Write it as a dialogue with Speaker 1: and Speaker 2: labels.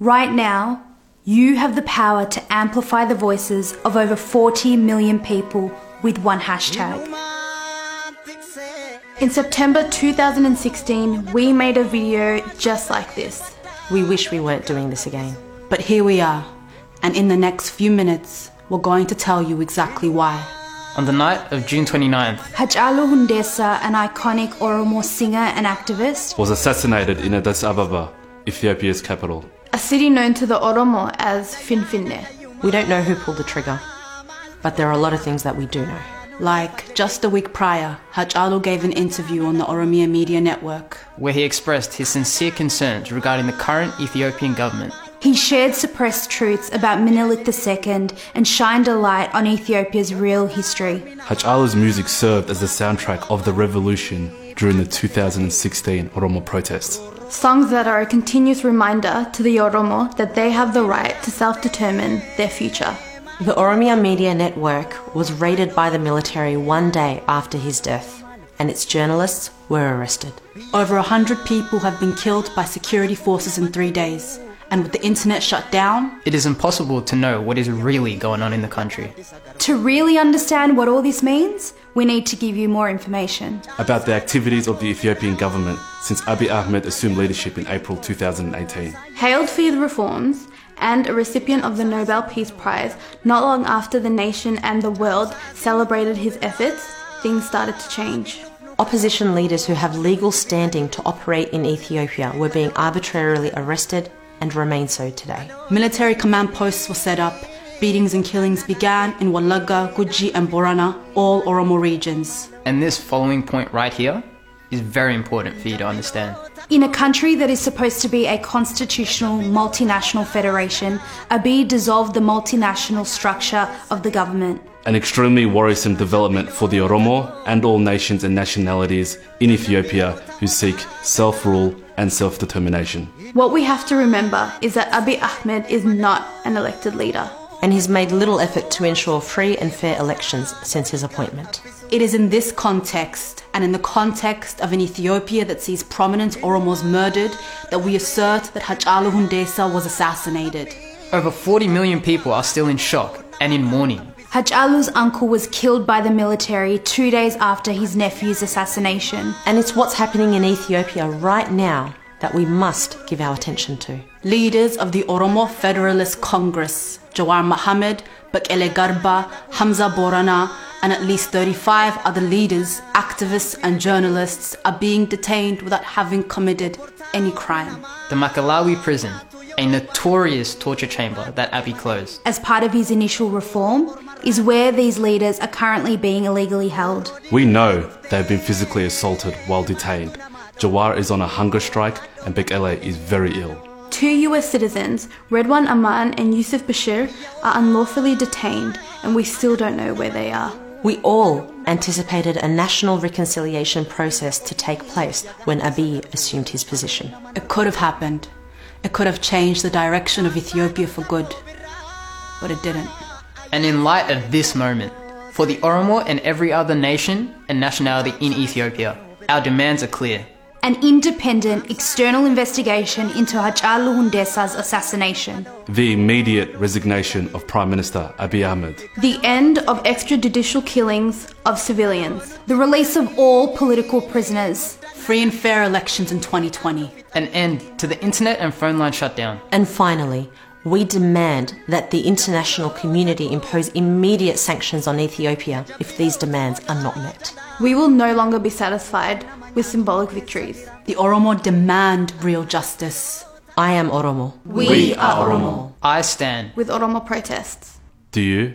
Speaker 1: Right now, you have the power to amplify the voices of over 40 million people with one hashtag. In September 2016, we made a video just like this.
Speaker 2: We wish we weren't doing this again.
Speaker 3: But here we are, and in the next few minutes, we're going to tell you exactly why.
Speaker 4: On the night of June 29th,
Speaker 1: Hachalu Hundessa, an iconic Oromo singer and activist,
Speaker 5: was assassinated in Addis Ababa, Ethiopia's capital.
Speaker 1: A city known to the Oromo as Finfinne.
Speaker 2: We don't know who pulled the trigger, but there are a lot of things that we do know.
Speaker 3: Like, just a week prior, Hachalu gave an interview on the Oromia Media Network.
Speaker 4: where he expressed his sincere concerns regarding the current Ethiopian government.
Speaker 1: He shared suppressed truths about Menelik II and shined a light on Ethiopia's real history.
Speaker 5: Hachalu's music served as the soundtrack of the revolution during the 2016 Oromo protests.
Speaker 1: Songs that are a continuous reminder to the Oromo that they have the right to self determine their future.
Speaker 2: The Oromia Media Network was raided by the military one day after his death, and its journalists were arrested.
Speaker 3: Over a hundred people have been killed by security forces in three days. And with the internet shut down,
Speaker 4: It is impossible to know what is really going on in the country.
Speaker 1: To really understand what all this means, we need to give you more information.
Speaker 5: About the activities of the Ethiopian government since Abiy Ahmed assumed leadership in April 2018.
Speaker 1: Hailed for the reforms and a recipient of the Nobel Peace Prize, not long after the nation and the world celebrated his efforts, things started to change.
Speaker 2: Opposition leaders who have legal standing to operate in Ethiopia were being arbitrarily arrested and remain so today.
Speaker 3: military command posts were set up. Beatings and killings began in Walaga, Guji, and Borana, all Oromo regions.
Speaker 4: And this following point right here is very important for you to understand.
Speaker 1: In a country that is supposed to be a constitutional multinational federation, Abiy dissolved the multinational structure of the government.
Speaker 5: An extremely worrisome development for the Oromo and all nations and nationalities in Ethiopia who seek self rule and self determination.
Speaker 1: What we have to remember is that Abiy Ahmed is not an elected leader.
Speaker 2: And he's made little effort to ensure free and fair elections since his appointment.
Speaker 3: It is in this context, and in the context of an Ethiopia that sees prominent Oromos murdered, that we assert that Hachalu Hundessa was assassinated.
Speaker 4: Over 40 million people are still in shock and in mourning.
Speaker 1: Hachalu's uncle was killed by the military two days after his nephew's assassination.
Speaker 2: And it's what's happening in Ethiopia right now that we must give our attention to.
Speaker 3: Leaders of the Oromo Federalist Congress, Jawar Mohammed, Bekele Garba, Hamza Borana, and at least 35 other leaders, activists, and journalists are being detained without having committed any crime.
Speaker 4: The Maekelawi prison, a notorious torture chamber that Abiy closed.
Speaker 1: As part of his initial reform, is where these leaders are currently being illegally held.
Speaker 5: We know they've been physically assaulted while detained. Jawar is on a hunger strike and Bekele is very ill.
Speaker 1: Two US citizens, Redwan Aman and Yusuf Bashir, are unlawfully detained, and we still don't know where they are.
Speaker 2: We all anticipated a national reconciliation process to take place when Abiy assumed his position.
Speaker 3: It could have happened. It could have changed the direction of Ethiopia for good. But it didn't.
Speaker 4: And in light of this moment, for the Oromo and every other nation and nationality in Ethiopia, our demands are clear.
Speaker 1: An independent external investigation into Hachalu Hundessa's assassination.
Speaker 5: The immediate resignation of Prime Minister Abiy Ahmed.
Speaker 1: The end of extrajudicial killings of civilians. The release of all political prisoners.
Speaker 3: Free and fair elections in 2020.
Speaker 4: An end to the internet and phone line shutdown.
Speaker 2: And finally, we demand that the international community impose immediate sanctions on Ethiopia if these demands are not met.
Speaker 1: We will no longer be satisfied with symbolic victories.
Speaker 3: The Oromo demand real justice.
Speaker 2: I am Oromo.
Speaker 1: We, are Oromo.
Speaker 4: I stand
Speaker 1: With Oromo protests.
Speaker 5: Do you?